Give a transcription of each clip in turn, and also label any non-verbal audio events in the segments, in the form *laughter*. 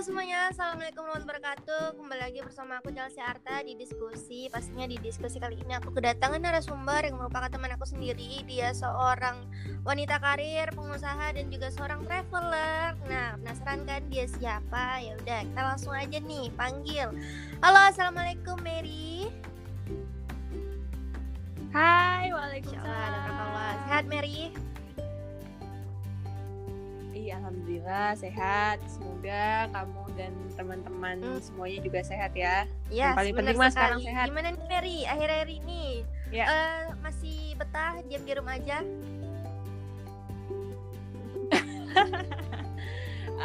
semuanya, Assalamualaikum warahmatullahi wabarakatuh. Kembali lagi bersama aku Chelsea Arta di diskusi Pastinya di diskusi kali ini aku kedatangan narasumber yang merupakan teman aku sendiri. Dia seorang wanita karir, pengusaha, dan juga seorang traveler. Nah, penasaran kan dia siapa? Ya udah, kita langsung aja nih, panggil. Halo, Assalamualaikum Mary. Hai, Waalaikumsalam. Sehat Mary? Iya, alhamdulillah sehat. Semoga kamu dan teman-teman hmm. semuanya juga sehat ya. Iya, Yang paling penting mas sekarang sehat. Gimana nih Mary akhir-akhir ini? Ya. Uh, masih betah diam di rumah aja? *laughs*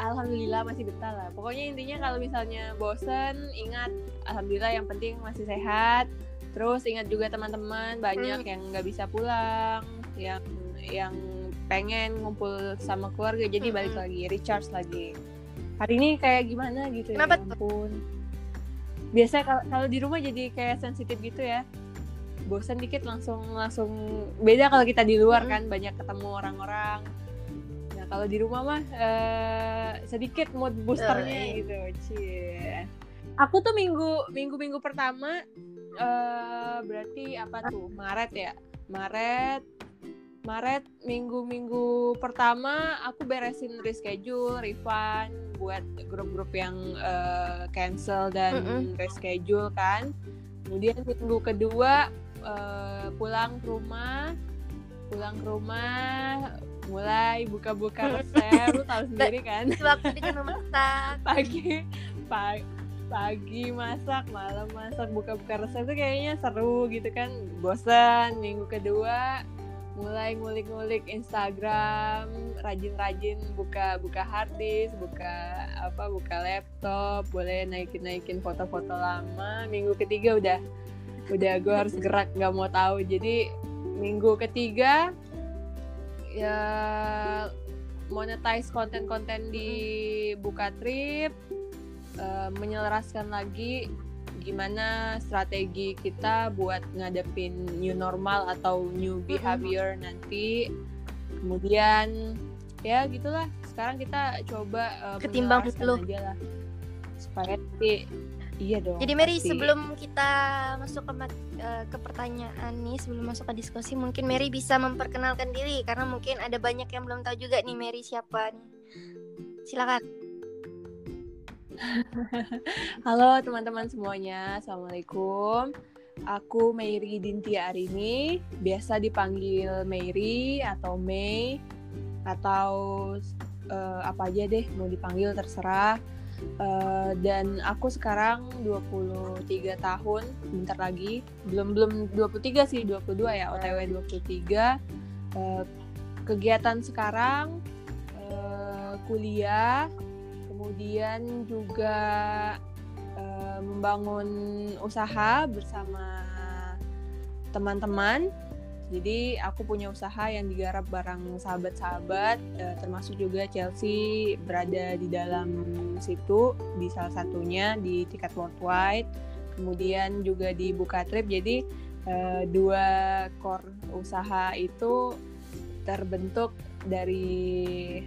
Alhamdulillah masih betah lah. Pokoknya intinya kalau misalnya bosen, ingat Alhamdulillah yang penting masih sehat. Terus ingat juga teman-teman banyak hmm. yang nggak bisa pulang, yang yang pengen ngumpul sama keluarga jadi hmm. balik lagi recharge lagi. Hari ini kayak gimana gitu ya Kenapa ya ampun. Biasa kalau di rumah jadi kayak sensitif gitu ya. Bosan dikit langsung langsung beda kalau kita di luar hmm. kan banyak ketemu orang-orang. Nah kalau di rumah mah uh, sedikit mood boosternya uh, gitu cie. Aku tuh minggu minggu minggu pertama uh, berarti apa tuh? Maret ya? Maret Maret minggu-minggu pertama aku beresin reschedule, refund buat grup-grup yang uh, cancel dan mm -hmm. reschedule kan. Kemudian minggu kedua uh, pulang ke rumah, pulang ke rumah mulai buka-buka resep, lu tahu *laughs* sendiri kan. Waktu dengan memasak. *laughs* Pagi, pagi pagi masak, malam masak, buka-buka resep tuh kayaknya seru gitu kan. Bosan. Minggu kedua mulai ngulik-ngulik Instagram, rajin-rajin buka buka harddisk, buka apa buka laptop, boleh naikin-naikin foto-foto lama. Minggu ketiga udah udah gue harus gerak nggak mau tahu. Jadi minggu ketiga ya monetize konten-konten di buka trip, uh, menyelaraskan lagi gimana strategi kita buat ngadepin new normal atau new behavior mm-hmm. nanti. Kemudian ya gitulah. Sekarang kita coba uh, ketimbang dulu aja lah. Supaya nanti iya dong jadi Mary pasti. sebelum kita masuk ke uh, ke pertanyaan nih sebelum masuk ke diskusi mungkin Mary bisa memperkenalkan diri karena mungkin ada banyak yang belum tahu juga nih Mary siapa nih. Silakan *laughs* Halo teman-teman semuanya, Assalamualaikum. Aku Meiri Dintia Arini, biasa dipanggil Meiri atau Mei atau uh, apa aja deh mau dipanggil terserah. Uh, dan aku sekarang 23 tahun, bentar lagi. Belum belum 23 sih, 22 ya, OTW 23. Uh, kegiatan sekarang uh, kuliah kemudian juga uh, membangun usaha bersama teman-teman. Jadi aku punya usaha yang digarap bareng sahabat-sahabat, uh, termasuk juga Chelsea berada di dalam situ di salah satunya di tiket worldwide. Kemudian juga di Buka Trip. Jadi uh, dua core usaha itu terbentuk dari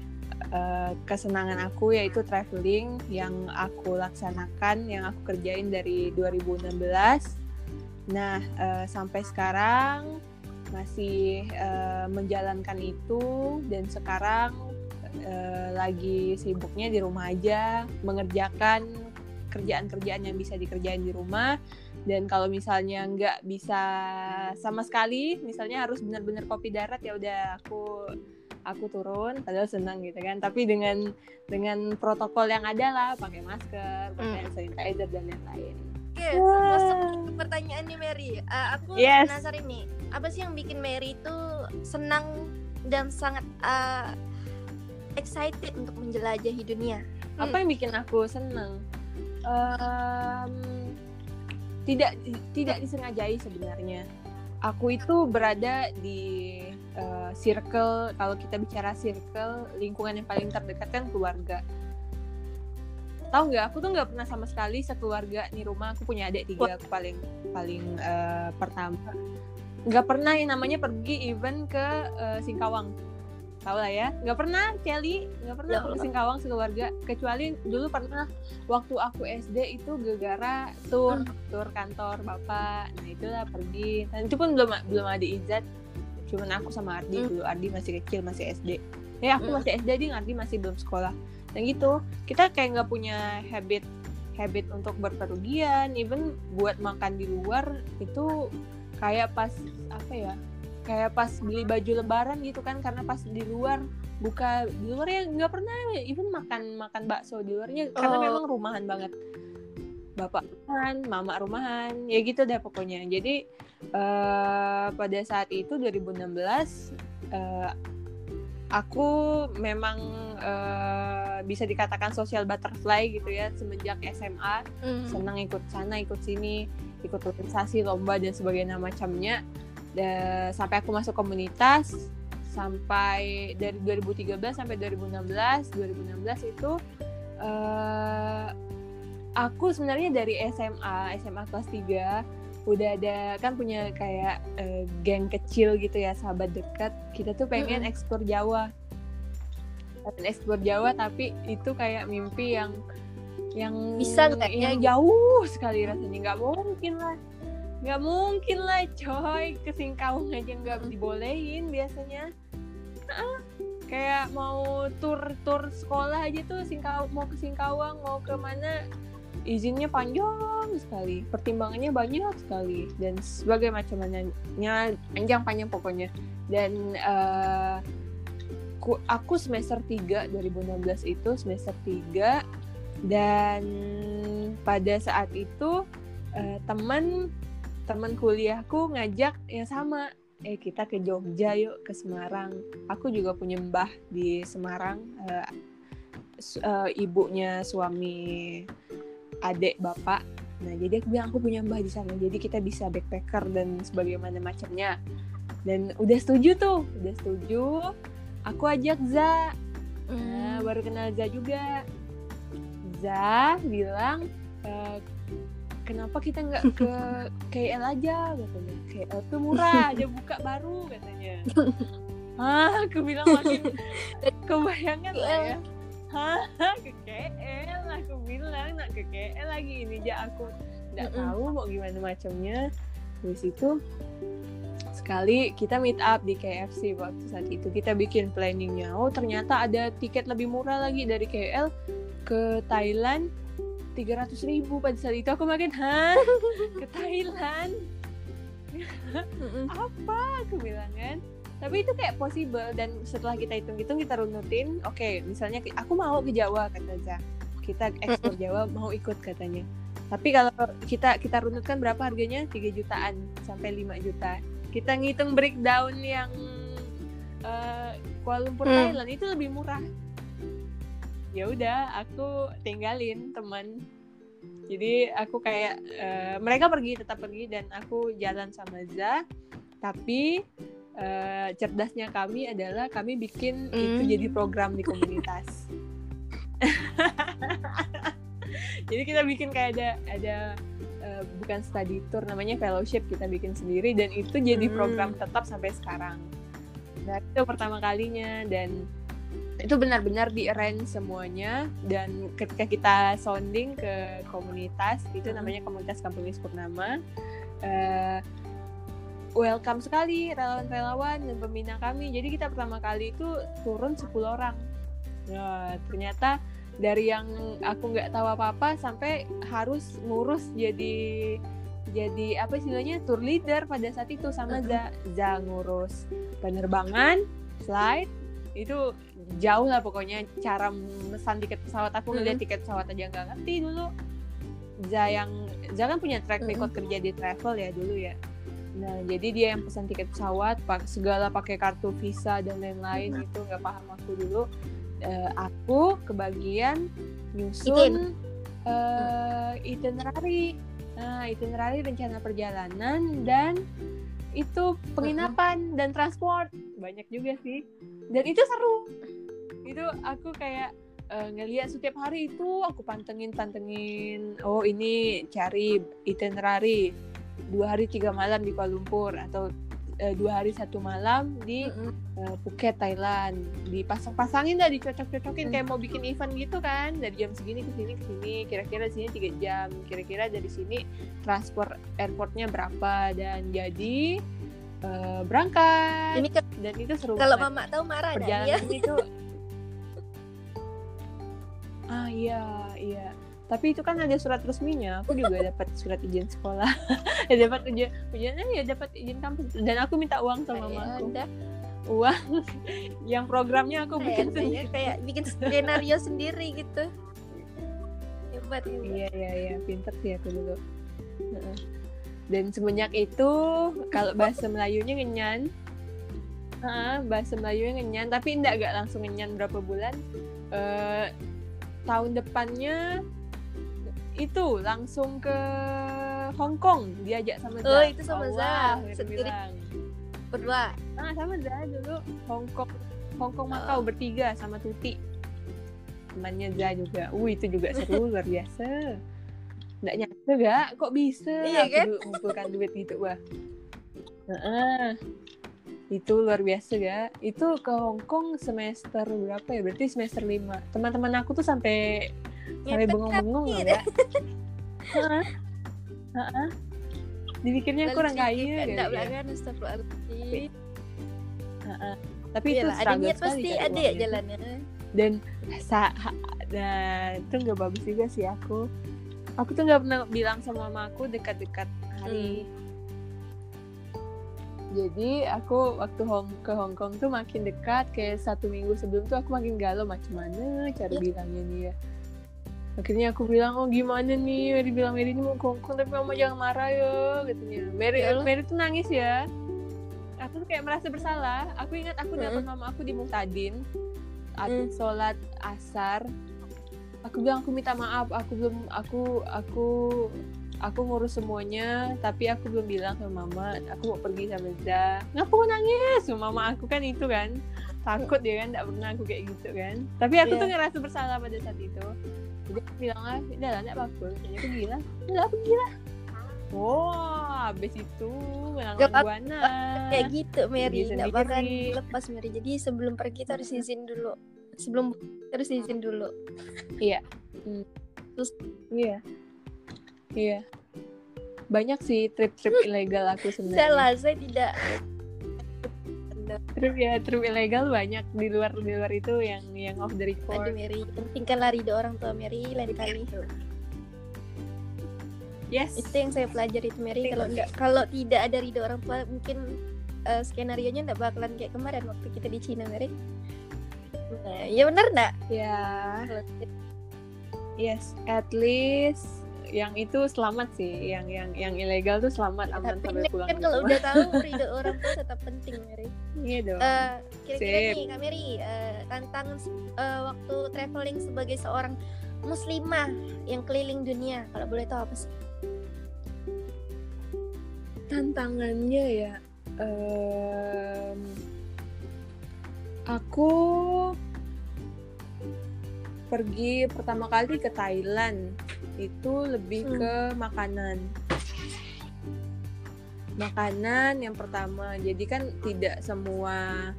uh, kesenangan aku yaitu traveling yang aku laksanakan, yang aku kerjain dari 2016. Nah, uh, sampai sekarang masih uh, menjalankan itu dan sekarang uh, lagi sibuknya di rumah aja mengerjakan kerjaan-kerjaan yang bisa dikerjain di rumah dan kalau misalnya nggak bisa sama sekali misalnya harus benar-benar kopi darat ya udah aku aku turun padahal senang gitu kan tapi dengan dengan protokol yang ada lah pakai masker pakai mm. sanitizer dan lain-lain Oke, okay, masuk ke pertanyaan nih Mary. Uh, aku yes. penasaran nih, apa sih yang bikin Mary itu senang dan sangat uh, excited untuk menjelajahi dunia? Apa hmm. yang bikin aku senang? Um, tidak tidak disengajai sebenarnya. Aku itu berada di uh, circle kalau kita bicara circle lingkungan yang paling terdekat kan keluarga. Tahu nggak? Aku tuh nggak pernah sama sekali sekeluarga di rumah. Aku punya adik tiga aku paling paling uh, pertama. Nggak pernah yang namanya pergi event ke uh, Singkawang tahu lah ya. Nggak pernah Kelly. Nggak pernah Ya ke. Singkawang sekeluarga. Kecuali dulu pernah waktu aku SD itu gegara tur Hmm. tur kantor bapak. Nah itulah pergi. Dan itu pun belum belum ada izat cuman aku sama Ardi Hmm. dulu. Ardi masih kecil masih SD ya aku Hmm. masih SD ding. Ardi masih belum sekolah. Dan gitu. Kita kayak nggak punya habit habit untuk berpergian. Even buat makan di luar itu kayak pas apa ya kayak pas beli baju lebaran gitu kan karena pas di luar buka di luar ya nggak pernah even makan makan bakso di luarnya karena Oh. memang rumahan banget bapak rumahan mama rumahan ya gitu deh pokoknya jadi eh, pada saat itu 2016 eh, aku memang eh, bisa dikatakan social butterfly gitu ya semenjak SMA Hmm. senang ikut sana ikut sini ikut organisasi lomba dan sebagainya macamnya Da- sampai aku masuk komunitas sampai dari 2013 sampai 2016 2016 itu eh aku sebenarnya dari SMA SMA kelas 3 udah ada kan punya kayak eh, geng kecil gitu ya sahabat dekat kita tuh pengen Mm-mm. eksplor Jawa pengen eksplor Jawa tapi itu kayak mimpi yang yang Bisa ya? yang jauh sekali rasanya nggak mungkin lah nggak mungkin lah coy. Ke Singkawang aja nggak dibolehin biasanya. Kayak mau tur tur sekolah aja tuh Singkawang mau ke Singkawang mau ke mana izinnya panjang sekali. Pertimbangannya banyak sekali. Dan sebagai macam-macamnya panjang panjang pokoknya. Dan eh, ku- aku semester 3 2016 itu semester 3 dan pada saat itu eh, teman teman kuliahku ngajak yang sama eh kita ke Jogja yuk ke Semarang. Aku juga punya mbah di Semarang su- eh, ibunya suami adik bapak. Nah jadi aku bilang aku punya mbah di sana jadi kita bisa backpacker dan sebagaimana macamnya. Dan udah setuju tuh udah setuju. Aku ajak Za. Nah, Hmm. baru kenal Za juga. Za bilang, "Eh, kenapa kita nggak ke *laughs* KL aja katanya. KL tuh murah, ada buka baru katanya. Ah, aku bilang makin *laughs* kebayangan lah ya. Hah, ke KL aku bilang nak ke KL lagi. Ini aja aku nggak tahu mau gimana macamnya. Terus itu sekali kita meet up di KFC waktu saat itu. Kita bikin planningnya. Oh ternyata ada tiket lebih murah lagi dari KL ke Thailand 300.000 ribu pada saat itu. Aku makin hah? Ke Thailand? Apa? Aku bilang kan. Tapi itu kayak possible. Dan setelah kita hitung-hitung kita runutin. Oke misalnya ki- aku mau ke Jawa kata kita ekspor Jawa mau ikut katanya. Tapi kalau kita kita runutkan berapa harganya? 3 jutaan sampai 5 juta. Kita ngitung breakdown yang eh, Kuala Lumpur Hmm. Thailand itu lebih murah ya udah aku tinggalin teman. Jadi aku kayak eh, mereka pergi tetap pergi dan aku jalan sama Za tapi eh, cerdasnya kami adalah kami bikin itu Hmm. jadi program di komunitas. *laughs* Jadi kita bikin kayak ada ada eh, bukan study tour namanya fellowship kita bikin sendiri. Dan itu jadi Hmm. program tetap sampai sekarang. Nah itu pertama kalinya. Dan itu benar-benar di arrange semuanya. Dan ketika kita sounding ke komunitas itu Hmm. namanya komunitas Kampung Is Purnama. Eh, welcome sekali relawan-relawan dan pembina kami. Jadi kita pertama kali itu turun 10 orang. Nah, ternyata dari yang aku nggak tahu apa-apa sampai harus ngurus jadi jadi apa istilahnya tour leader pada saat itu. Sama Za Za ngurus penerbangan slide itu jauh lah pokoknya cara memesan tiket pesawat aku ngeliat tiket pesawat aja nggak ngerti dulu. Za yang Za kan punya track record kerja di travel ya dulu ya. Nah jadi dia yang pesan tiket pesawat pak segala pakai kartu visa dan lain-lain itu nggak paham aku dulu. Eh, aku kebagian nyusun eh, itinerary. Nah itinerary rencana perjalanan dan itu penginapan dan transport. Banyak juga sih. Dan itu seru. Itu aku kayak eh, ngeliat setiap hari itu aku pantengin pantengin. Oh ini cari itinerary. Dua hari tiga malam di Kuala Lumpur atau eh, dua hari satu malam di Mm-mm. eh, Phuket Thailand. Dipasang-pasangin dah dicocok-cocokin Hmm. kayak mau bikin event gitu kan. Dari jam segini ke sini ke sini. Kira-kira di sini tiga jam. Kira-kira dari sini transport airportnya berapa. Dan jadi eh, berangkat. Ini ke- dan itu seru kalau banget. Mama tahu marah perjalanan itu ah iya iya tapi itu kan ada surat resminya aku juga *laughs* dapat surat izin sekolah. *laughs* Ya dapat ujian ujiannya ya dapat izin kampus. Dan aku minta uang sama mama aku uang *laughs* yang programnya aku bikin kayak sendiri. kayak bikin skenario sendiri gitu. Hebat iya iya iya. Pinter sih aku dulu dan semenjak itu kalau bahasa Melayunya ngenyan. Heeh, bahasa Melayunya ngenyan. Tapi enggak gak langsung ngenyan berapa bulan. Eh, tahun depannya itu langsung ke Hong Kong diajak sama Za. Oh, itu sama Za. Allah, dia Sendiri. Berdua. Ah, sama Za dulu Hong Kong Hong Kong Makau Oh. bertiga sama Tuti. Temannya Za juga. Uh, itu juga seru *laughs* luar biasa. Nggak nyangka gak? Kok bisa? Iya, kan? dulu ngumpulkan duit gitu, wah. Heeh. Itu luar biasa gak? Itu ke Hong Kong semester berapa ya? Berarti semester 5. Teman-teman aku tuh sampai sampai bengong-bengong ya. *laughs* Heeh. Heeh. Dipikirnya aku orang kaya Enggak kali ya. belakang astagfirullahaladzim. Heeh. Tapi itu struggle sekali pasti ada ya jalannya. dan sa ha- nah itu nggak bagus juga sih aku aku tuh nggak pernah bilang sama mama aku dekat-dekat hari jadi aku waktu Hong ke Hong Kong tuh makin dekat kayak satu minggu sebelum tuh aku makin galau macam mana cara Ya. bilangnya nih ya akhirnya aku bilang oh gimana nih? Mary bilang Mary ini mau ke Hong Kong tapi mama jangan marah ya katanya. Mary Ya. Mary tuh nangis ya. Aku tuh kayak merasa bersalah. Aku ingat aku dapat Mm-mm. mama aku di Muhtadin Mm. sholat asar. Aku bilang aku minta maaf aku belum aku aku aku ngurus semuanya tapi aku belum bilang ke mama aku mau pergi sama Zah. Ngapa mau nangis? Mama aku kan itu kan. Takut dia kan tidak pernah aku kayak gitu kan. Tapi aku Iya. tuh ngerasa bersalah pada saat itu jadi aku bilang ah udah lah tidak apa-apa katanya pergi lah udah pergi lah Wah, habis itu menang apa- buana. Kayak gitu Mary, nggak bakal lepas Mary. Jadi sebelum pergi tuh harus izin dulu. Sebelum harus izin dulu. Iya. Iya. Banyak sih trip-trip ilegal aku sebenarnya. Salah, saya tidak. Trip ya, trip ilegal banyak di luar di luar itu yang yang off the Aduh record. Mary, pentingkan lari do orang tua Mary lain kali. Yes. Itu yang saya pelajari itu Mary. Kalau nggak, kalau tidak ada ridho orang tua, mungkin eh, skenario nya nggak bakalan kayak kemarin waktu kita di Cina Mary. Nah, ya benar nggak? Ya, Kalau yes. At least yang itu selamat sih. Yang yang yang ilegal tuh selamat aman tapi sampai pulang. kan kalau rumah. udah tahu *laughs* ridho orang tua tetap penting Mary. Iya dong. Eh, kira-kira Sip. nih Kak Mary, eh, tantangan eh, waktu traveling sebagai seorang muslimah yang keliling dunia, kalau boleh tahu apa sih? tantangannya ya em, aku pergi pertama kali ke Thailand itu lebih Hmm. ke makanan makanan yang pertama jadi kan tidak semua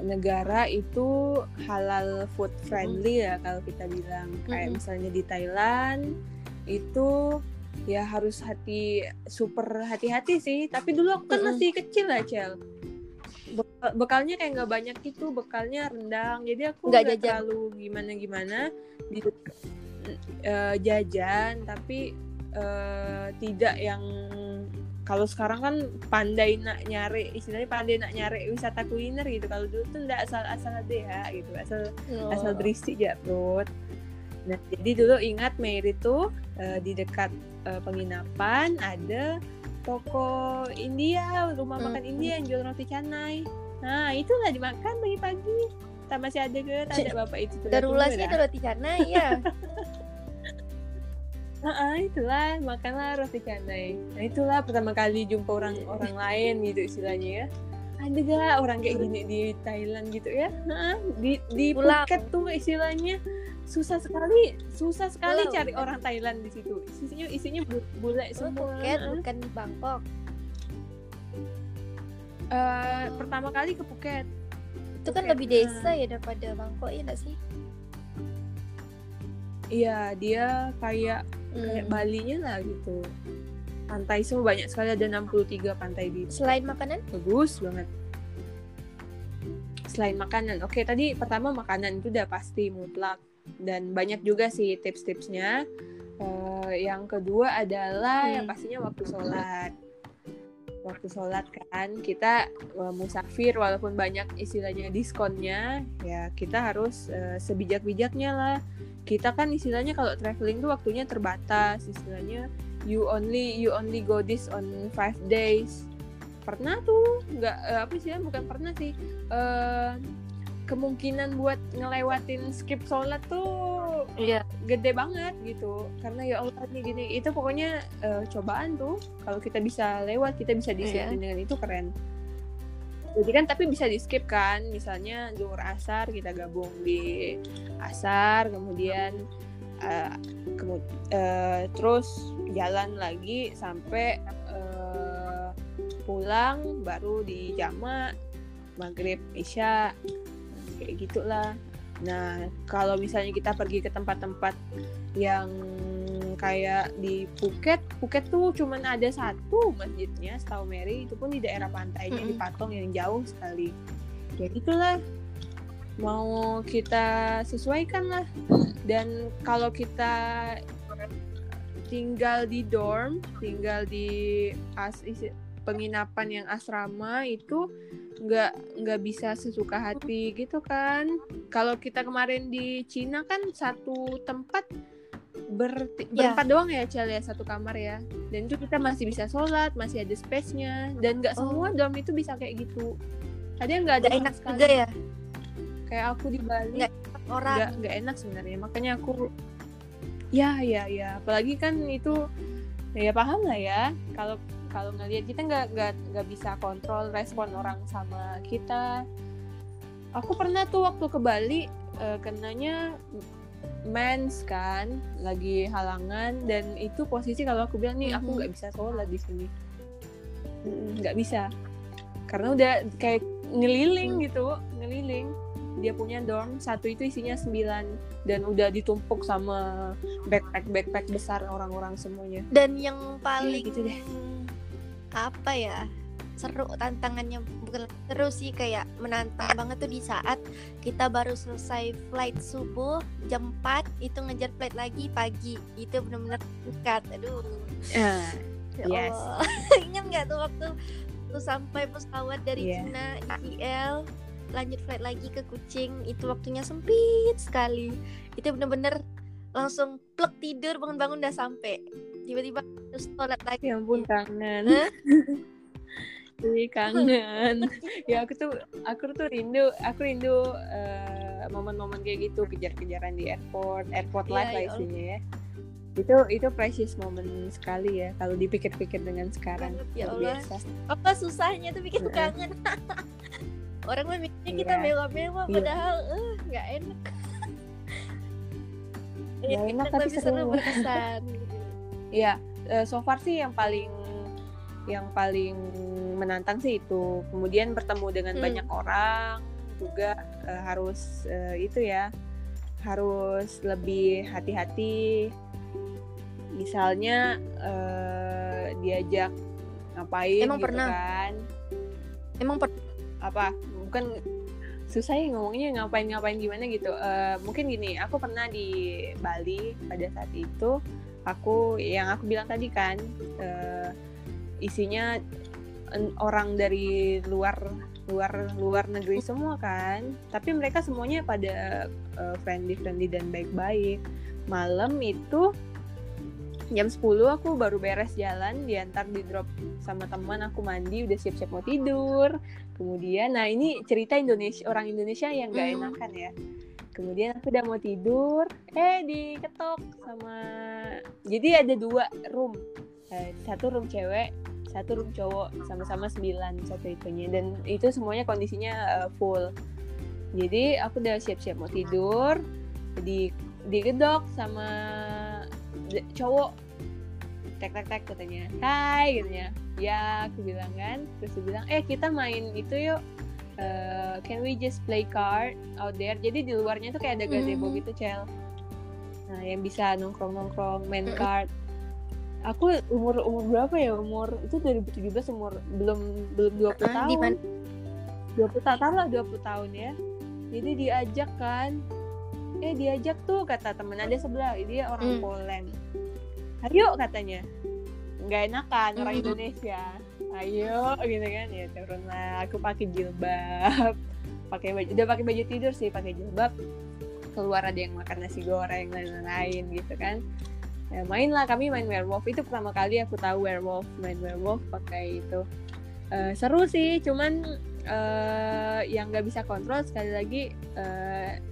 negara itu halal food friendly ya kalau kita bilang kayak Mm-mm. misalnya di Thailand itu ya harus hati super hati-hati sih tapi dulu aku kan Mm-mm. masih kecil lah Cel Bekal- bekalnya kayak nggak banyak gitu bekalnya rendang. Jadi aku Nggak terlalu gimana gimana di eh, jajan. Tapi eh, tidak yang kalau sekarang kan pandai nak nyari istilahnya pandai nak nyari wisata kuliner gitu. Kalau dulu tuh nggak asal asal ya gitu. Asal asal berisi ya perut. Nah jadi dulu ingat Mary tuh eh, di dekat eh, penginapan ada toko India rumah Hmm. makan India yang jual roti canai. Nah itulah dimakan pagi-pagi. Tak masih ada ke? Tak ada bapak itu. dah. itu roti canai ya. *laughs* Ah, itulah makanlah roti canai. Nah itulah pertama kali jumpa orang orang lain gitu istilahnya ya. Ada gak orang kayak gini di Thailand gitu ya? Di di Pulau. Phuket tuh istilahnya susah sekali, susah sekali Pulau, cari orang Thailand di situ. Isinya isinya bu- bule Oh, semua. Phuket bukan Bangkok. Eh, pertama kali ke Phuket Itu kan lebih desa ya daripada Bangkok ya nggak sih? iya dia kayak kayak Hmm. Bali-nya lah gitu pantai semua banyak sekali ada 63 pantai di Selain makanan? bagus banget. Selain makanan oke tadi pertama makanan itu udah pasti mutlak. Dan banyak juga sih tips-tipsnya. Eh, yang kedua adalah Hmm. yang pastinya waktu sholat. Waktu sholat kan kita eh, musafir walaupun banyak istilahnya diskonnya ya kita harus eh, sebijak-bijaknya lah. Kita kan istilahnya kalau traveling tuh waktunya terbatas istilahnya you only you only go this on five days. Pernah tuh nggak eh, apa sih bukan pernah sih eh kemungkinan buat ngelewatin skip sholat tuh Iya. gede banget gitu. Karena ya Allah nih gini itu pokoknya eh, cobaan tuh. Kalau kita bisa lewat kita bisa disiapin dengan itu keren. Jadi kan tapi bisa di skip kan misalnya zuhur asar kita gabung di asar kemudian eh, kemu- eh, terus jalan lagi sampai eh, pulang baru di jama maghrib isya kayak gitulah. Nah kalau misalnya kita pergi ke tempat-tempat yang kayak di Phuket Phuket tuh cuman ada satu masjidnya setahu Mary itu pun di daerah pantainya di Mm-mm. Patong yang jauh sekali. Ya itulah mau kita sesuaikan lah. Dan kalau kita tinggal di dorm tinggal di as penginapan yang asrama itu nggak nggak bisa sesuka hati gitu kan. Kalau kita kemarin di Cina kan satu tempat ber Ya. berempat doang ya Cel ya satu kamar ya. Dan itu kita masih bisa sholat masih ada space-nya. Dan nggak Oh. semua dorm itu bisa kayak gitu. Ada yang nggak ada enak sekali. juga ya? Kayak aku di Bali Nggak orang. nggak enak sebenarnya. Makanya aku ya ya ya. Apalagi kan itu ya paham lah ya. Kalau kalau ngelihat kita nggak nggak nggak bisa kontrol respon orang sama kita. Aku pernah tuh waktu ke Bali eh, kenanya mens kan lagi halangan dan itu posisi kalau aku bilang nih aku nggak bisa sholat di sini. Mm, nggak bisa. Karena udah kayak ngeliling gitu ngeliling dia punya dorm satu itu isinya sembilan dan udah ditumpuk sama backpack backpack besar orang-orang semuanya Dan yang paling gitu deh. apa ya seru tantangannya bukan seru sih kayak menantang banget tuh di saat kita baru selesai flight subuh jam 4 itu ngejar flight lagi pagi itu benar-benar dekat aduh ya Yes. Allah *laughs* ingat nggak tuh waktu tuh sampai pesawat dari Iya. Cina IL lanjut flight lagi ke Kucing. Itu waktunya sempit sekali. Itu bener-bener langsung plek tidur bangun-bangun udah sampai tiba-tiba terus sholat lagi. Ya ampun kangen? *laughs* Ih, kangen. *laughs* Ya aku tuh aku tuh rindu aku rindu eh, momen-momen kayak gitu. Kejar-kejaran di airport airport Iya, life lah ya isinya ya. Itu itu precious moment sekali ya kalau dipikir-pikir dengan sekarang. Ya Allah. biasa. apa susahnya tuh bikin Heeh. kangen *laughs* orang mah mikirnya kita Iya. mewah-mewah Iya. padahal eh nggak enak Ya, enak, tapi lebih seru. berkesan. Iya, eh, so far sih yang paling yang paling menantang sih itu. Kemudian bertemu dengan Hmm. banyak orang juga eh, harus eh, itu ya, harus lebih hati-hati. Misalnya eh, diajak ngapain Emang gitu pernah? kan? emang per- Apa? Bukan susah ya ngomongnya ngapain-ngapain gimana gitu. Eh, mungkin gini, aku pernah di Bali pada saat itu aku yang aku bilang tadi kan eh, isinya orang dari luar luar luar negeri semua kan tapi mereka semuanya pada friendly friendly dan baik-baik malam itu jam 10 aku baru beres jalan diantar di drop sama teman aku mandi udah siap-siap mau tidur. Kemudian nah ini cerita Indonesia orang Indonesia yang gak enakan ya. Kemudian aku udah mau tidur eh diketok sama jadi ada dua room. Eh, satu room cewek satu room cowok sama-sama sembilan satu itunya. Dan itu semuanya kondisinya eh, full. Jadi aku udah siap-siap mau tidur di digedok sama cowok. Tek tek tek katanya. Hai katanya. Ya aku bilang kan. Terus dia bilang eh kita main itu yuk. Uh, can we just play card out there? Jadi di luarnya tuh kayak ada gazebo Hmm. gitu cel. Nah yang bisa nongkrong nongkrong main Mm-mm. card. Aku umur umur berapa ya? Umur itu 2017 umur belum belum 20 Ah, di tahun. mana? 20 tahun lah 20 tahun ya. Jadi diajak kan eh diajak tuh kata temen. Ada sebelah dia orang Hmm. Poland. Ayo katanya. Nggak enakan orang Hmm. Indonesia. Ayo gitu kan. Ya turun lah aku pakai jilbab. Pakai baju udah pakai baju tidur sih pakai jilbab. Keluar ada yang makan nasi goreng dan lain-lain gitu kan. Ya main lah kami main werewolf. Itu pertama kali aku tahu werewolf main werewolf pakai itu. Eh, seru sih. Cuman eh yang nggak bisa kontrol sekali lagi eh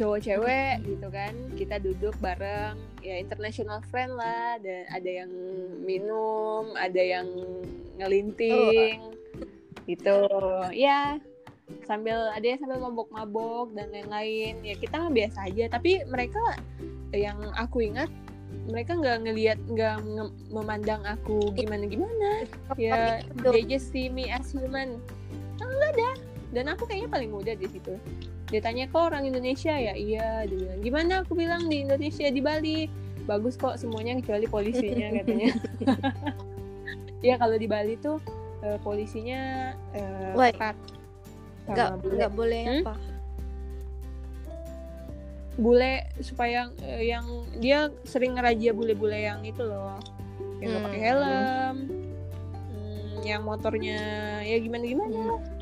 cowok cewek gitu kan kita duduk bareng ya international friend lah dan ada yang minum ada yang ngelinting gitu. Ya sambil ada yang sambil mabok-mabok dan lain-lain. Ya kita mah biasa aja tapi mereka yang aku ingat mereka nggak ngelihat nggak nge- memandang aku gimana gimana ya they just see me as human. Enggak ada dan aku kayaknya paling muda di situ. Dia tanya kok orang Indonesia? Ya iya. Dia bilang gimana? Aku bilang di Indonesia di Bali. Bagus kok semuanya kecuali polisinya *laughs* katanya. *laughs* Ya kalau di Bali tuh eh, polisinya Why? ketat sama nggak nggak boleh Hmm? apa? Bule supaya eh, yang dia sering ngerajia bule-bule yang itu loh yang nggak pakai Hmm. helm hmm, yang motornya ya gimana gimana Hmm.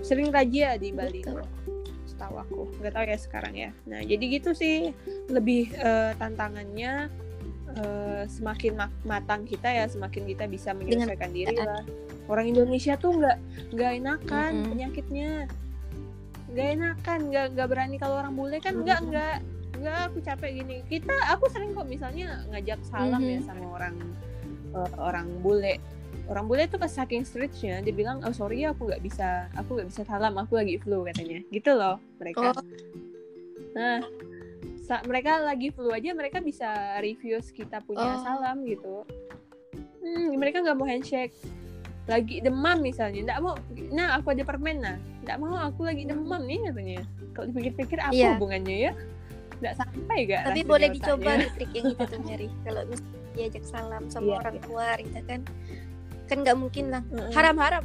Sering razia di Bali Betul. setahu aku nggak tahu ya sekarang ya nah jadi gitu sih lebih eh, tantangannya eh, semakin ma- matang kita ya semakin kita bisa menyelesaikan diri lah orang Indonesia tuh nggak nggak enakan Mm-mm. penyakitnya nggak enakan nggak nggak berani kalau orang bule kan nggak Mm-mm. nggak nggak aku capek gini kita aku sering kok misalnya ngajak salam ya Mhm. sama orang eh, orang bule orang bule tuh pas saking stretchnya dia bilang oh sorry ya aku nggak bisa aku nggak bisa salam aku lagi flu katanya gitu loh mereka Oh. nah sa- mereka lagi flu aja mereka bisa reviews kita punya Oh. salam gitu hmm, mereka nggak mau handshake lagi demam misalnya nggak mau nah aku ada permen nah nggak mau aku lagi demam nih katanya kalau dipikir-pikir apa Iya. hubungannya ya nggak sampai gak tapi boleh otaknya? dicoba trik yang itu tuh Mary kalau misalnya diajak salam sama Iya, orang iya. luar gitu kan kan nggak mungkin lah haram-haram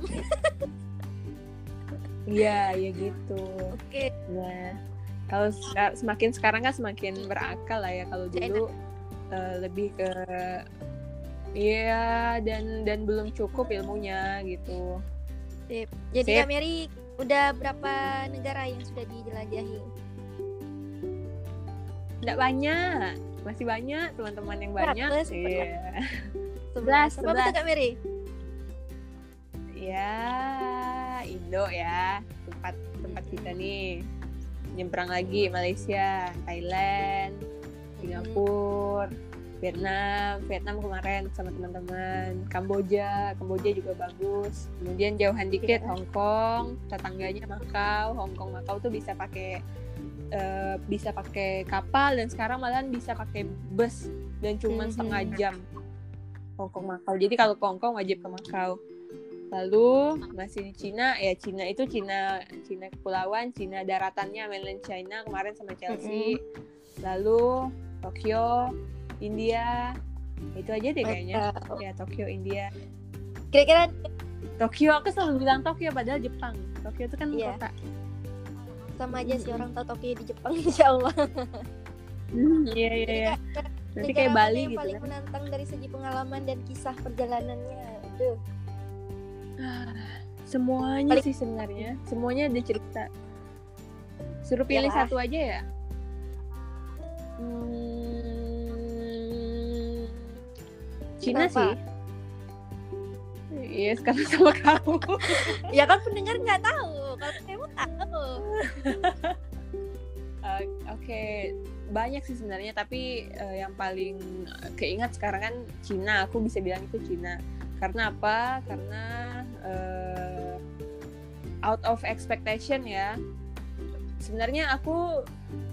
iya ya gitu oke Nah, kalau seka- semakin sekarang kan semakin berakal lah ya. Kalau Saya dulu eh, lebih ke Iya dan dan belum cukup ilmunya gitu. Sip. jadi Sip. Kak Mary udah berapa negara yang sudah dijelajahi Nggak banyak, masih banyak teman-teman yang banyak. Iya. Sebelas. sebelas. Kak Mary Ya, Indo ya tempat tempat kita nih. Nyebrang lagi Malaysia, Thailand, Singapura, Vietnam, Vietnam kemarin sama teman-teman, Kamboja, Kamboja juga bagus. Kemudian jauhan dikit Iya. Hong Kong, tetangganya Makau, Hong Kong Makau tuh bisa pakai eh, bisa pakai kapal dan sekarang malahan bisa pakai bus dan cuma Mhm. setengah jam Hong Kong Makau. Jadi kalau ke Hong Kong wajib ke Makau. Lalu masih di Cina ya Cina itu Cina Cina kepulauan, Cina daratannya mainland China kemarin sama Chelsea. Lalu Tokyo, India. Itu aja deh kayaknya. Ya Tokyo, India. kira-kira Tokyo aku selalu bilang Tokyo padahal Jepang. Tokyo itu kan Iya. kota. sama aja sih Mm-mm. orang tahu Tokyo di Jepang *laughs* insya Allah Iya iya iya. Nanti kayak Bali yang gitu paling kan. menantang dari segi pengalaman dan kisah perjalanannya Aduh. Semuanya Paling- sih sebenarnya. Semuanya ada cerita. Suruh pilih Yalah. satu aja ya. Hmm, Cina Kenapa? sih. Iya sekarang sama kamu. *laughs* ya kan pendengar nggak tahu kalau kamu tahu *laughs* Eh, Oke, banyak sih sebenarnya, tapi eh, yang paling keingat sekarang kan Cina. Aku bisa bilang itu Cina. Karena apa? Karena eh, out of expectation ya. Sebenarnya aku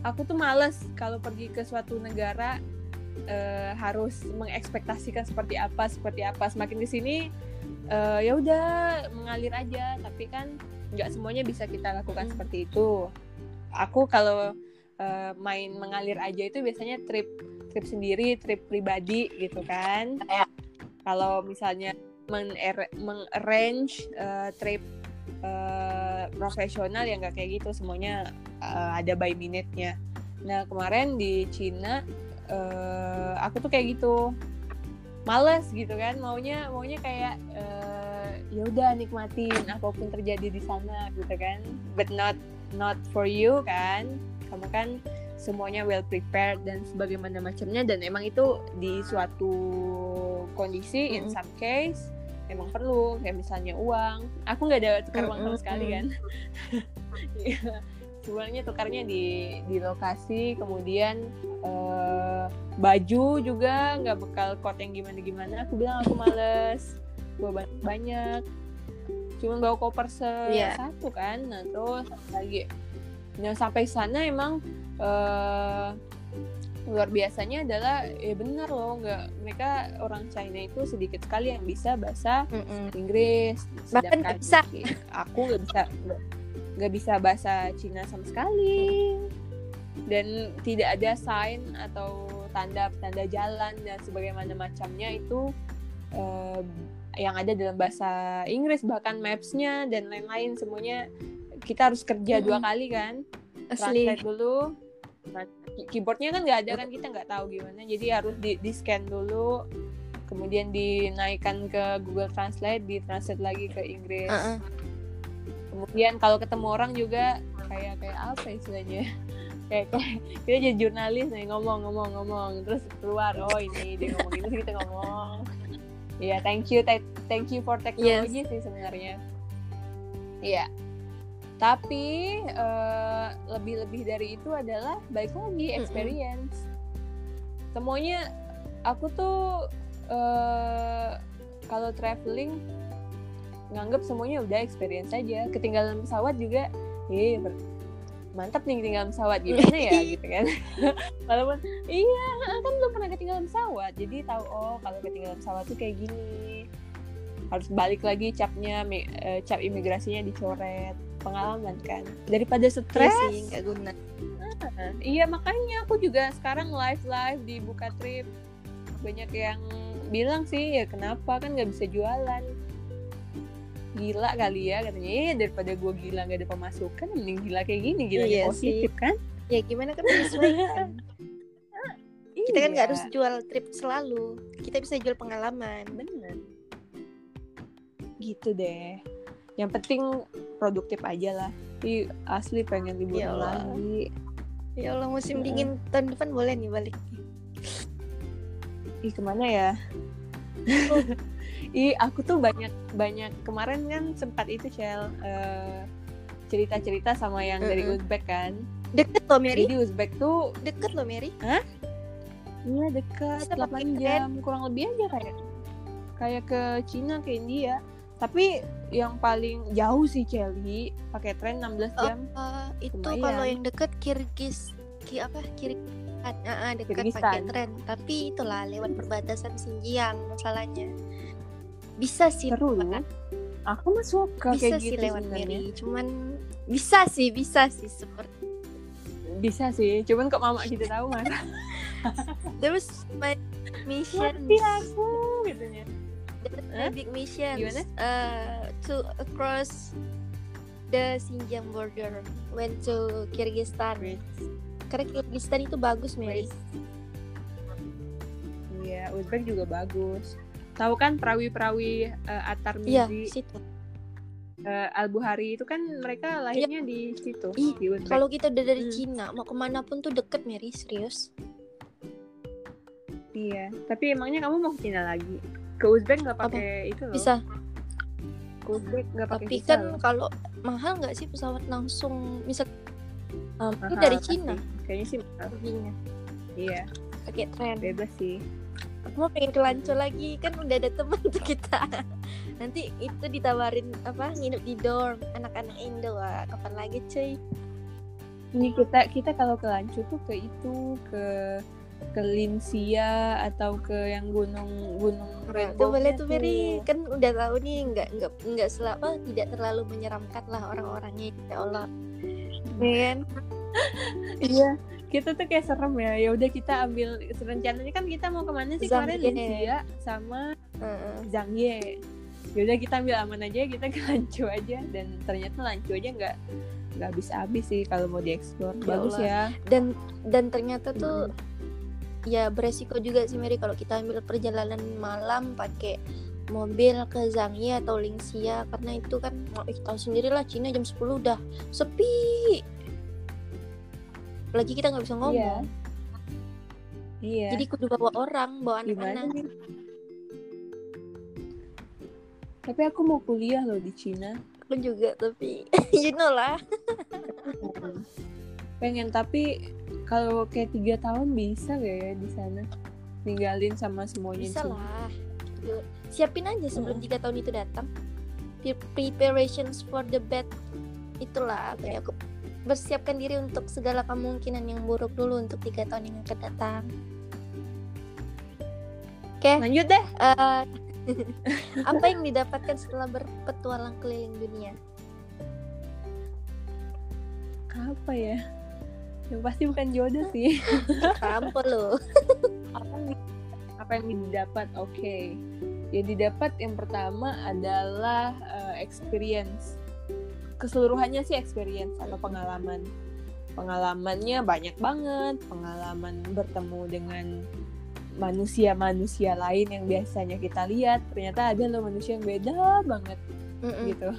aku tuh males kalau pergi ke suatu negara uh, harus mengekspektasikan seperti apa seperti apa. Semakin di sini uh, ya udah mengalir aja. Tapi kan nggak semuanya bisa kita lakukan hmm. seperti itu. Aku kalau uh, main mengalir aja itu biasanya trip trip sendiri trip pribadi gitu kan. Kalau misalnya mengarrange uh, trip uh, profesional ya nggak kayak gitu. Semuanya uh, ada by minute-nya. Nah kemarin di Cina uh, aku tuh kayak gitu. Males gitu kan. Maunya maunya kayak uh, ya udah nikmatin apa pun terjadi di sana gitu kan. But not not for you kan. Kamu kan semuanya well prepared dan sebagaimana macamnya. Dan emang itu di suatu kondisi mm -hmm. in some case emang perlu kayak misalnya uang. Aku nggak ada tukar uang sama sekali kan. *laughs* Iya. Sebenarnya tukarnya di di lokasi kemudian uh, baju juga nggak bekal kot yang gimana gimana aku bilang aku males bawa banyak. Cuma bawa koper se yeah. satu kan. Nah terus lagi? Nah sampai sana emang uh, luar biasanya adalah ya benar loh nggak mereka orang China itu sedikit sekali yang bisa bahasa mm -mm. Inggris bahkan nggak bisa aku nggak bisa nggak bisa bahasa Cina sama sekali dan tidak ada sign atau tanda-tanda jalan dan sebagaimana macamnya itu uh, yang ada dalam bahasa Inggris bahkan mapsnya dan lain-lain semuanya kita harus kerja hmm. dua kali kan Asli. translate dulu nah, keyboardnya kan nggak ada kan kita nggak tahu gimana. Jadi harus di, di scan dulu kemudian dinaikkan ke Google Translate di translate lagi ke Inggris. Uh -uh kemudian kalau ketemu orang juga kayak kayak apa istilahnya? *laughs* Kayak, kayak kita jadi jurnalis nih ngomong ngomong ngomong. Terus keluar oh ini dia ngomong gitu kita ngomong. Ya yeah, thank you thank you for technology yes. sih sebenarnya. Iya. yeah. Tapi uh, lebih-lebih dari itu adalah baik lagi experience. Mm -hmm. semuanya aku tuh uh, kalau traveling nganggap semuanya udah experience aja. Ketinggalan pesawat juga eh mantap nih ketinggalan pesawat gimana ya *laughs* gitu kan. *laughs* Walaupun iya kan belum pernah ketinggalan pesawat. Jadi tahu oh kalau ketinggalan pesawat tuh kayak gini. Harus balik lagi capnya uh, cap imigrasinya dicoret pengalaman kan. Daripada stres iya nggak guna. Nah, iya makanya aku juga sekarang live live di buka trip. Banyak yang bilang sih ya kenapa? Kan nggak bisa jualan. Gila kali ya katanya. Eh daripada gue gila gak ada pemasukan mending gila kayak gini gila iya positif sih. kan? Ya gimana kan menyesuaikan *laughs* kita kan nggak iya. harus jual trip selalu. Kita bisa jual pengalaman. Bener. Gitu deh yang penting produktif aja lah Ih, asli pengen liburan ya lagi ya Allah musim ya. dingin tahun depan boleh nih balik ih ke mana ya oh. *laughs* Ih, aku tuh banyak banyak kemarin kan sempat itu Shell uh, cerita-cerita sama yang uh -uh. dari Uzbek kan. Deket loh Mary. Jadi Uzbek tuh deket loh Mary. Hah? Iya dekat, 8 jam kurang lebih aja kayak kayak ke Cina ke India. Tapi yang paling jauh sih Celi pakai tren 16 jam. Uh, uh, itu kalau yang deket Kirgis ki apa? Kir uh, uh, dekat pakai tren. Tapi itulah lewat perbatasan Xinjiang masalahnya. Bisa sih seru kan aku mah suka bisa kayak sih gitu lewat Mary cuman bisa sih bisa sih seperti bisa sih cuman kok mama kita tahu mas? *laughs* Terus my mission Mati aku gitu ya huh? big mission Gimana? Uh, to across the Xinjiang border went to Kyrgyzstan karena Kyrgyzstan itu bagus Mary Iya, Uzbek juga bagus tahu kan perawi-perawi uh, Atar Mizi iya, situ. Uh, Al Buhari itu kan mereka lahirnya ya. di situ Ih, di kalau kita udah dari hmm. Cina mau ke mana pun tuh deket Mary serius iya tapi emangnya kamu mau ke Cina lagi ke Uzbek nggak pakai itu loh. Bisa. Ke Uzbek nggak pakai tapi kan kalau mahal nggak sih pesawat langsung? Misal um, ini dari Cina. Sih. kayaknya sih mahal. Iya. Pakai tren. Bebas sih. Aku mau pengen ke lagi. Kan udah ada temen tuh kita. Nanti itu ditawarin apa nginep di dorm. Anak-anak Indo. Wah kapan lagi cuy? Ini kita kita kalau ke Lanco tuh ke itu ke ke Linsia atau ke yang gunung gunung itu boleh tuh Mary. Kan udah tahu nih nggak nggak nggak selama tidak terlalu menyeramkan lah orang-orangnya ya Allah. Ya kan? *laughs* iya kita tuh kayak serem ya. Ya udah kita ambil rencananya. Kan kita mau ke mana sih? Kemarin. Linsia sama. Zhangye ya udah kita ambil aman aja kita ke Lancu aja. Dan ternyata Lancu aja nggak nggak habis-habis sih kalau mau dieksplor Ya bagus ya. Dan dan ternyata tuh ya beresiko juga sih Mary kalau kita ambil perjalanan malam pakai mobil ke Zhangye atau Lingxia karena itu kan mau eh, tahu sendiri lah Cina jam 10 udah sepi. Lagi kita nggak bisa ngomong. Iya. iya. Jadi kudu bawa orang bawa anak-anak. Tapi aku mau kuliah loh di Cina. Aku juga tapi *laughs* you know lah. Pengen tapi kalau kayak tiga tahun bisa gak ya di sana? Ninggalin sama semuanya bisa lah. Yuk, siapin aja sebelum tiga tahun itu datang. Pre- preparations for the bed itulah kayak aku bersiapkan diri untuk segala kemungkinan yang buruk dulu untuk tiga tahun yang akan datang. Oke. Lanjut deh. Eh, *laughs* apa yang didapatkan setelah berpetualang keliling dunia? Apa ya yang pasti bukan jodoh sih. *laughs* Kampo lo apa yang apa yang didapat? Oke. Yang didapat yang pertama adalah eh, experience. Keseluruhannya sih experience atau pengalaman. Pengalamannya banyak banget. Pengalaman bertemu dengan manusia-manusia lain yang biasanya kita lihat ternyata ada loh manusia yang beda banget Mm-mm. gitu.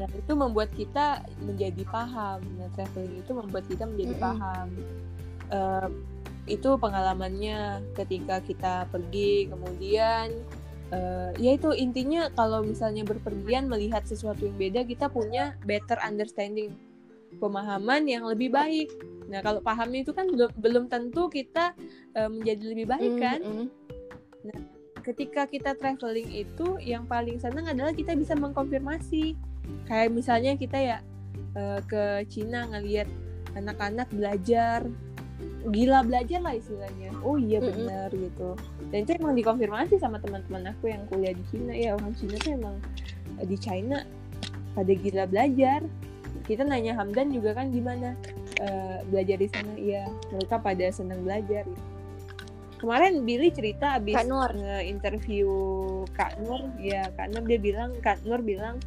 Nah itu membuat kita menjadi paham. Nah traveling itu membuat kita menjadi Mm-mm. paham. Eh, itu pengalamannya ketika kita pergi, kemudian eh, ya itu intinya kalau misalnya berpergian melihat sesuatu yang beda, kita punya better understanding, pemahaman yang lebih baik. Nah kalau pahamnya itu kan belum belum tentu kita eh, menjadi lebih baik kan Mm-mm. ketika kita traveling itu yang paling senang adalah kita bisa mengkonfirmasi kayak misalnya kita ya eh, ke Cina ngelihat anak-anak belajar. Gila belajar lah istilahnya. Oh iya benar gitu. Dan itu emang dikonfirmasi sama teman-teman aku yang kuliah di Cina. Ya orang Cina tuh emang eh, di China pada gila belajar. Kita nanya Hamdan juga kan gimana eh, belajar di sana. Iya mereka pada senang belajar gitu. kemarin Billy cerita abis Kak Nur. nge-interview Kak Nur. Ya Kak Nur dia bilang Kak Nur bilang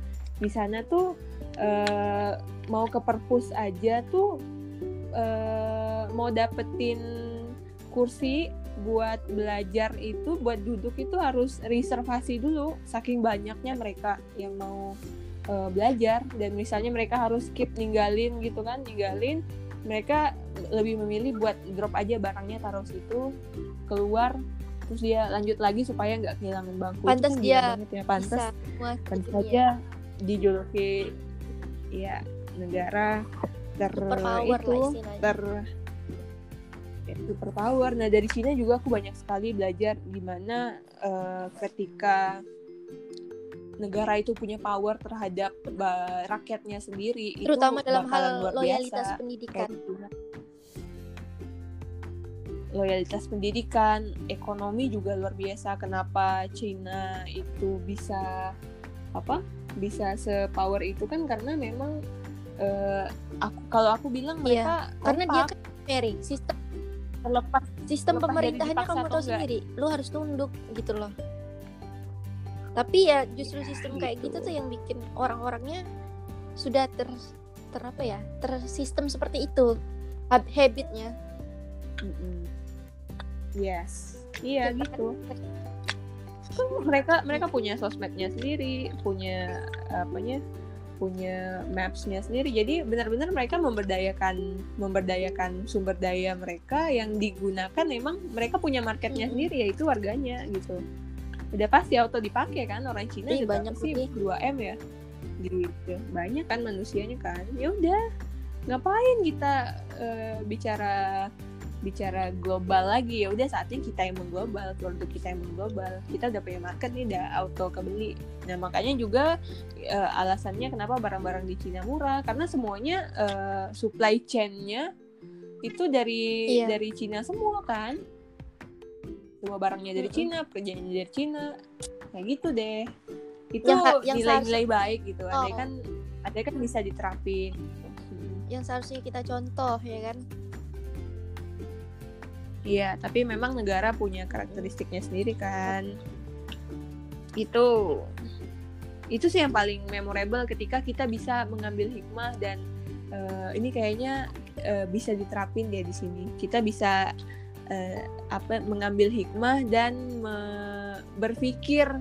di sana tuh eh, mau ke perpus aja tuh eh, mau dapetin kursi buat belajar itu buat duduk itu harus reservasi dulu saking banyaknya mereka yang mau eh, belajar. Dan misalnya mereka harus skip ninggalin gitu kan ninggalin mereka lebih memilih buat drop aja barangnya taruh situ keluar terus dia lanjut lagi supaya nggak kehilangan bangku. Pantas dia ya pantas. tentu gitu saja dijuluki ya negara ter superpower itu ter ya, super power. Nah dari Cina juga aku banyak sekali belajar gimana eh, ketika negara itu punya power terhadap ba- rakyatnya sendiri terutama itu dalam hal loyalitas biasa. pendidikan gimana. loyalitas pendidikan, ekonomi juga luar biasa. Kenapa Cina itu bisa apa? Bisa sepower itu kan karena memang eh, aku kalau aku bilang Iya, mereka karena dia kan Mary sistem terlepas sistem Lepas pemerintahannya kamu tahu enggak. sendiri lu harus tunduk gitu loh tapi ya justru Ya, sistem kayak gitu. gitu tuh yang bikin orang-orangnya sudah ter ter apa ya tersistem seperti itu hab- habitnya Mm-mm. yes iya Itu gitu Kan mereka mereka punya sosmednya sendiri punya apanya punya mapsnya sendiri. Jadi benar-benar mereka memberdayakan memberdayakan sumber daya mereka yang digunakan memang mereka punya marketnya sendiri yaitu warganya gitu. Udah pasti auto dipakai kan orang Cina Ih, juga banyak sih. 2 m ya. Gitu. Banyak kan manusianya kan. Ya udah ngapain kita eh, bicara bicara global lagi ya udah saatnya kita yang mengglobal produk kita yang mengglobal kita udah punya market nih udah auto kebeli nah makanya juga eh, alasannya kenapa barang-barang di Cina murah karena semuanya eh, supply chain-nya itu dari Iya. dari Cina semua kan semua barangnya dari Mm-mm. Cina pekerjaannya dari Cina kayak gitu deh itu nilai-nilai baik gitu Oh. andai kan andai kan bisa diterapin Hmm. yang seharusnya kita contoh ya kan Iya, tapi memang negara punya karakteristiknya sendiri kan. Itu itu sih yang paling memorable ketika kita bisa mengambil hikmah dan eh, ini kayaknya eh, bisa diterapin deh di sini. Kita bisa eh, apa mengambil hikmah dan me- berpikir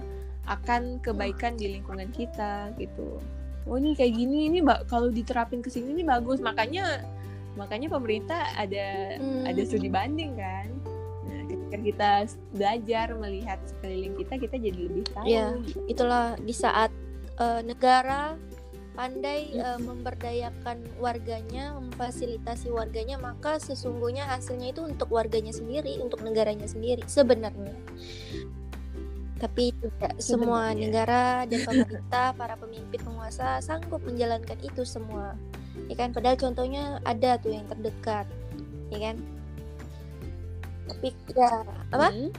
akan kebaikan di lingkungan kita gitu. Oh ini kayak gini ini kalau diterapin ke sini ini bagus. Makanya makanya pemerintah ada Hmm. ada studi banding kan. Nah, ketika kita belajar melihat sekeliling kita, kita jadi lebih tahu. Iya. itulah di saat eh, negara pandai eh, memberdayakan warganya, memfasilitasi warganya, maka sesungguhnya hasilnya itu untuk warganya sendiri, untuk negaranya sendiri sebenarnya. Tapi tidak semua negara dan pemerintah, para pemimpin penguasa sanggup menjalankan itu semua. Ya kan, padahal contohnya ada tuh yang terdekat, ya kan? Tapi ya apa? Hmm.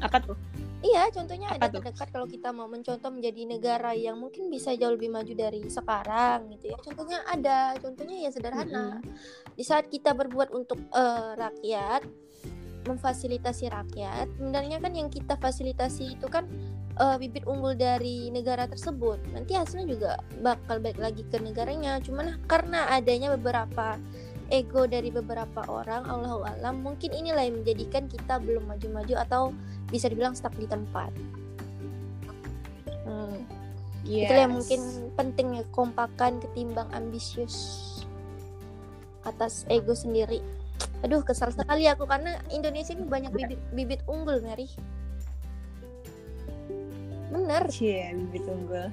Apa tuh? Iya, contohnya Apa ada tuh? terdekat kalau kita mau mencontoh menjadi negara yang mungkin bisa jauh lebih maju dari sekarang gitu ya. Contohnya ada, contohnya ya sederhana. Di saat kita berbuat untuk eh, rakyat, memfasilitasi rakyat, sebenarnya kan yang kita fasilitasi itu kan eh, bibit unggul dari negara tersebut. Nanti hasilnya juga bakal balik lagi ke negaranya. Cuman karena adanya beberapa ego dari beberapa orang, Allahu alam, mungkin inilah yang menjadikan kita belum maju-maju atau bisa dibilang stuck di tempat. Hmm, Itulah yang Yes. mungkin pentingnya kompakan ketimbang ambisius atas ego sendiri. Aduh, kesal sekali aku karena Indonesia ini banyak bibit bibit unggul, Mary. Bener. Cie, bibit unggul.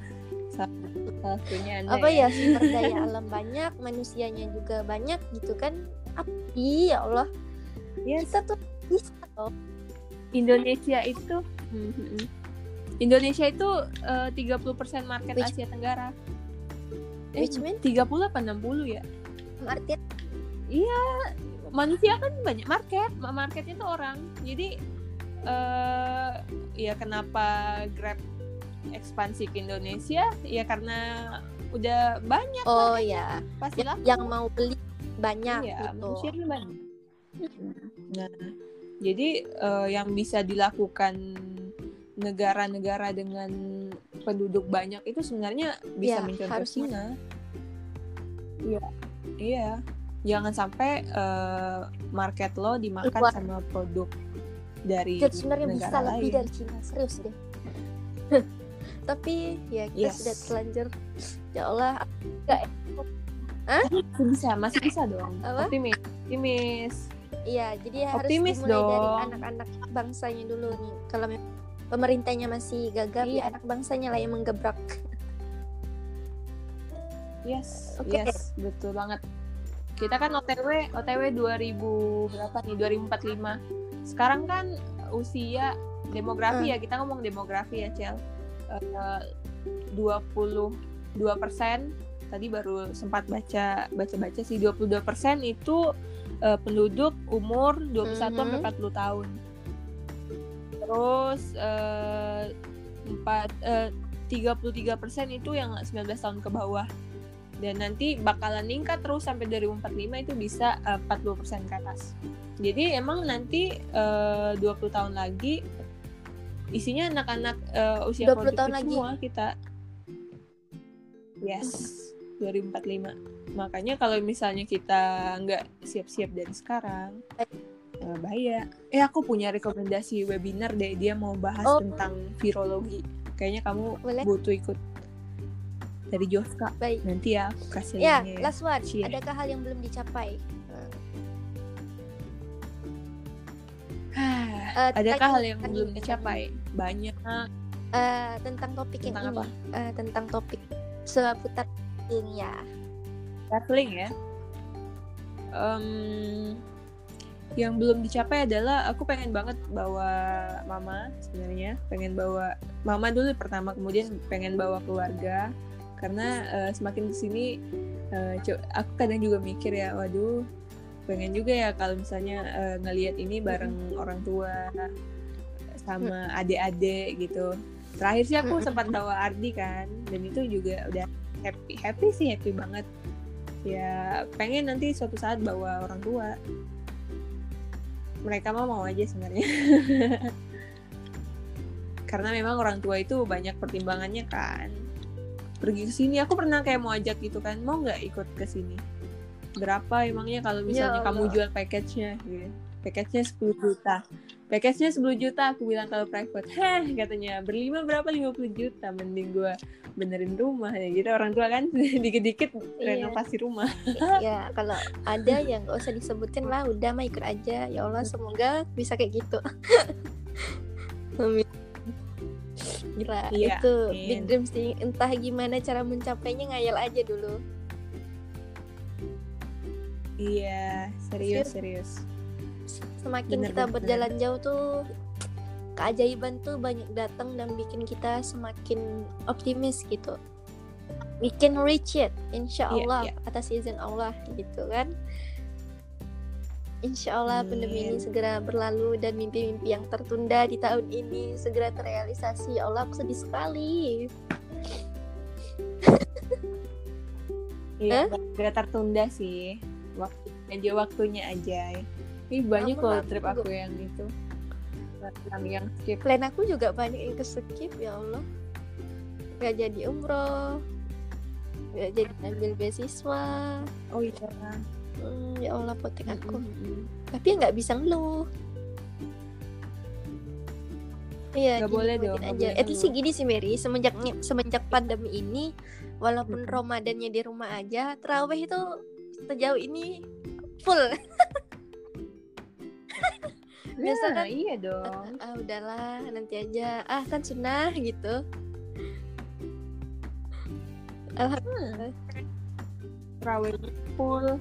Salah satunya Apa ya sumber daya *laughs* alam banyak, manusianya juga banyak gitu kan. Tapi ya Allah, Yes. kita tuh bisa loh. Indonesia itu Mhm. Indonesia itu eh, 30% market Which- Asia Tenggara. Eh, Which mean? 30 apa 60 ya? Artinya Manusia kan banyak market, Ma- marketnya itu orang. Jadi eh ya kenapa Grab ekspansi ke Indonesia? Ya karena udah banyak oh marketnya, ya, pasti laku. yang mau beli banyak Iya, gitu. manusianya banyak. Nah, jadi eh, yang bisa dilakukan negara-negara dengan penduduk banyak itu sebenarnya bisa Ya, mencontoh Cina. Iya, iya. Jangan sampai eh, market lo dimakan Keluar. sama produk dari Dan sebenarnya bisa negara lebih lain. dari Cina serius deh *laughs* tapi ya kita Yes. sudah terlanjur ya Allah Masih bisa, masih bisa dong. Apa? Optimis, optimis. iya jadi harus Optimis dimulai dari dong. anak-anak bangsanya dulu nih kalau pemerintahnya masih gagap Iya. ya anak bangsanya lah yang menggebrak Yes, Oke. yes, betul banget. Kita kan OTW, OTW 2000 berapa nih? 2045. Sekarang kan usia demografi Hmm. ya, kita ngomong demografi ya, Cel. Eh, 22 persen tadi baru sempat baca baca-baca sih 22 persen itu eh, penduduk umur 21 sampai Mhm. 40 tahun. Terus eh, empat eh, 33 persen itu yang 19 tahun ke bawah dan nanti bakalan meningkat terus sampai 2045 itu bisa eh, 40% ke atas. Jadi emang nanti eh, 20 tahun lagi isinya anak-anak eh, usia 20 tahun produktif lagi. semua kita. Yes, 2045. Makanya kalau misalnya kita nggak siap-siap dari sekarang, eh, bahaya. Eh aku punya rekomendasi webinar deh, dia mau bahas Oh. tentang virologi. Kayaknya kamu Boleh. butuh ikut dari Joska baik. Nanti ya aku kasih ya linknya ya. last one. Cie. adakah hal yang belum dicapai? Eh, adakah hal yang belum dicapai? banyak. Eh, tentang topik Tentang yang apa? ini Eh, tentang topik seputar ini ya traveling ya? Em, yang belum dicapai adalah aku pengen banget bawa mama sebenarnya. Pengen bawa mama dulu pertama kemudian pengen bawa keluarga karena eh, semakin ke sini eh, co- aku kadang juga mikir ya waduh pengen juga ya kalau misalnya uh, ngelihat ini bareng orang tua sama adik-adik gitu. Terakhir sih aku sempat bawa Ardi kan dan itu juga udah happy happy sih happy banget. Ya pengen nanti suatu saat bawa orang tua. Mereka mah mau aja sebenarnya. *laughs* Karena memang orang tua itu banyak pertimbangannya kan pergi ke sini. Aku pernah kayak mau ajak gitu kan. Mau nggak ikut ke sini? Berapa emangnya kalau misalnya ya kamu jual package-nya? Gitu package-nya 10 juta. Package-nya 10 juta aku bilang kalau private. Heh katanya berlima berapa? 50 juta. Mending gue benerin rumah. Ya gitu orang tua kan *laughs* dikit-dikit iya. renovasi rumah. *laughs* Ya kalau ada yang gak usah disebutin lah. Udah mah ikut aja. Ya Allah semoga bisa kayak gitu *laughs* gila iya, itu iya. big dreams sih entah gimana cara mencapainya ngayal aja dulu iya serius serius semakin bener, kita bener. berjalan jauh tuh keajaiban tuh banyak datang dan bikin kita semakin optimis gitu we can reach it insya iya, Allah yeah, yeah. atas izin Allah gitu kan Insya Allah pandemi ini segera berlalu dan mimpi-mimpi yang tertunda di tahun ini segera terrealisasi. Ya Allah, aku sedih sekali. Iya, segera tertunda sih. Waktu aja waktunya aja. Ini banyak loh trip aku juga. yang itu. Yang yang skip. Plan aku juga banyak yang ke skip ya Allah. Gak jadi umroh. Gak jadi ambil beasiswa. Oh iya hmm, ya Allah potek aku -hmm. tapi nggak bisa ngeluh Iya, gak boleh dong. Aja. At least gini sih Mary, semenjak semenjak pandemi ini, walaupun hmm. Ramadannya di rumah aja, terawih itu sejauh ini full. Biasa nah, kan? Iya dong. Ah, ah, udahlah, nanti aja. Ah kan sunnah gitu. Alhamdulillah. Terawih full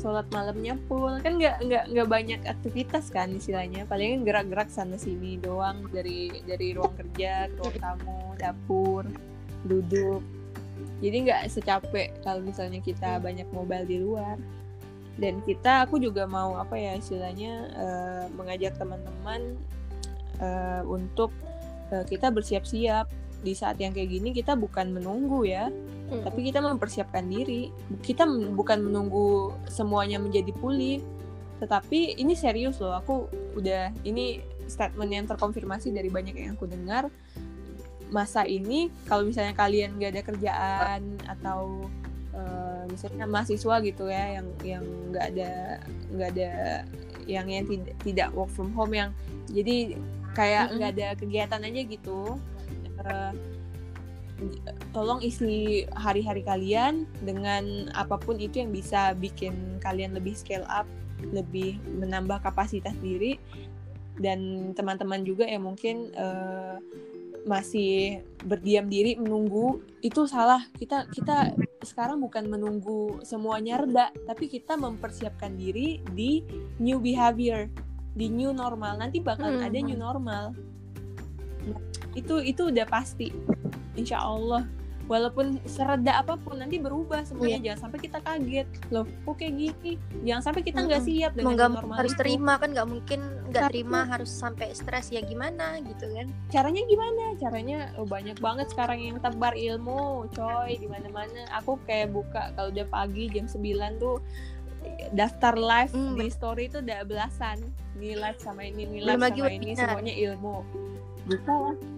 sholat malamnya full. Kan nggak nggak nggak banyak aktivitas kan istilahnya. Paling gerak-gerak sana sini doang dari dari ruang kerja ke ruang tamu dapur duduk. Jadi nggak secapek kalau misalnya kita banyak mobile di luar. Dan kita aku juga mau apa ya istilahnya uh, mengajak teman-teman uh, untuk uh, kita bersiap-siap. Di saat yang kayak gini kita bukan menunggu ya hmm. tapi kita mempersiapkan diri. Kita bukan menunggu semuanya menjadi pulih. Tetapi ini serius loh aku udah ini statement yang terkonfirmasi dari banyak yang aku dengar. Masa ini kalau misalnya kalian gak ada kerjaan atau uh, misalnya mahasiswa gitu ya yang yang nggak ada nggak ada yang yang tidak tidak work from home yang jadi kayak nggak ada kegiatan aja gitu uh, tolong isi hari-hari kalian dengan apa pun itu yang bisa bikin kalian lebih scale up, lebih menambah kapasitas diri. Dan teman-teman juga yang mungkin uh, masih berdiam diri menunggu itu salah. Kita kita sekarang bukan menunggu semuanya reda tapi kita mempersiapkan diri di new behavior di new normal. Nanti bakal hmm. ada new normal. Itu itu udah pasti insya Allah. Walaupun sereda apa pun nanti berubah semuanya. Yeah. jangan sampai kita kaget. Loh kok kayak gini? Jangan sampai kita nggak hmm. siap dengan gak, normal harus itu. terima kan nggak mungkin nggak terima harus sampai stres. Ya gimana gitu kan? Caranya gimana? Caranya oh, banyak banget sekarang yang tebar ilmu coy. Di mana mana aku kayak buka kalau udah pagi jam 9 tuh daftar live hmm. di story itu udah belasan. Live sama ini live sama ini. semuanya ilmu. Buka lah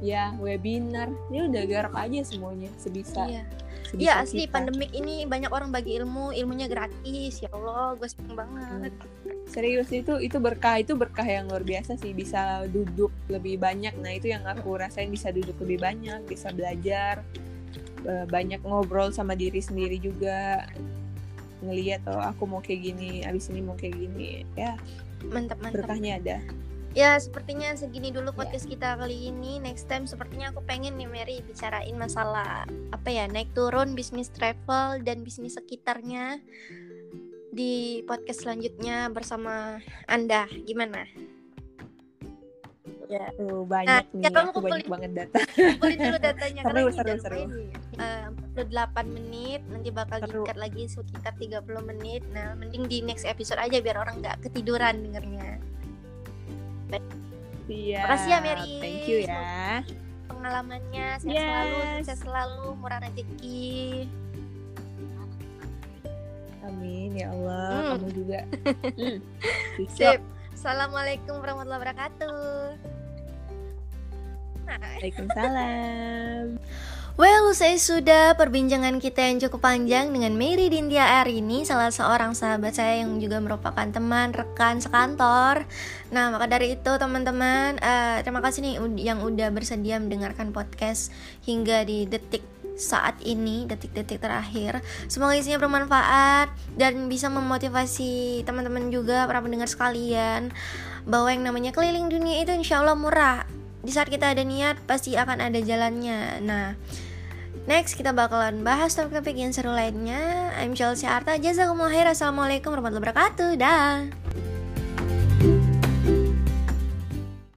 ya webinar. Ini udah garap aja semuanya sebisa. Iya. Iya asli kita. pandemik ini banyak orang bagi ilmu ilmunya gratis. Ya Allah gue seneng banget. Hmm. serius itu itu berkah itu berkah yang luar biasa sih bisa duduk lebih banyak. Nah itu yang aku rasain bisa duduk lebih banyak bisa belajar banyak ngobrol sama diri sendiri juga. Ngelihat oh aku mau kayak gini abis ini mau kayak gini. Ya mantap mantap. berkahnya ada Ya sepertinya segini dulu ya. podcast yeah. kita kali ini. Next time sepertinya aku pengen nih Mary bicarain masalah apa ya naik turun bisnis travel dan bisnis sekitarnya di podcast selanjutnya bersama Anda. Gimana? Ya, uh, banyak nah, nih. Ya, kamu aku banyak banget data. Kumpulin dulu *laughs* datanya seru, karena seru, seru. Ini, uh, upload 8 menit nanti bakal Seru. diikat lagi sekitar 30 menit nah mending di next episode aja biar orang nggak ketiduran dengernya Siap. Makasih ya, Mary. Thank you ya. pengalamannya sehat Yes. selalu sukses selalu murah rezeki Amin ya Allah. Hmm. Kamu juga. Hmm. Sip assalamualaikum warahmatullahi wabarakatuh Waalaikumsalam. *laughs* Well, usai sudah perbincangan kita yang cukup panjang dengan Mary Dintia R ini salah seorang sahabat saya yang juga merupakan teman rekan sekantor. Nah, maka dari itu teman-teman, eh, terima kasih nih yang udah bersedia mendengarkan podcast hingga di detik saat ini, detik-detik terakhir. Semoga isinya bermanfaat dan bisa memotivasi teman-teman juga para pendengar sekalian bahwa yang namanya keliling dunia itu insya Allah murah. Di saat kita ada niat pasti akan ada jalannya. Nah, Next kita bakalan bahas topik-topik yang seru lainnya. I'm Chelsea Arta. Jazakumullah khair. Assalamualaikum warahmatullahi wabarakatuh. Dah.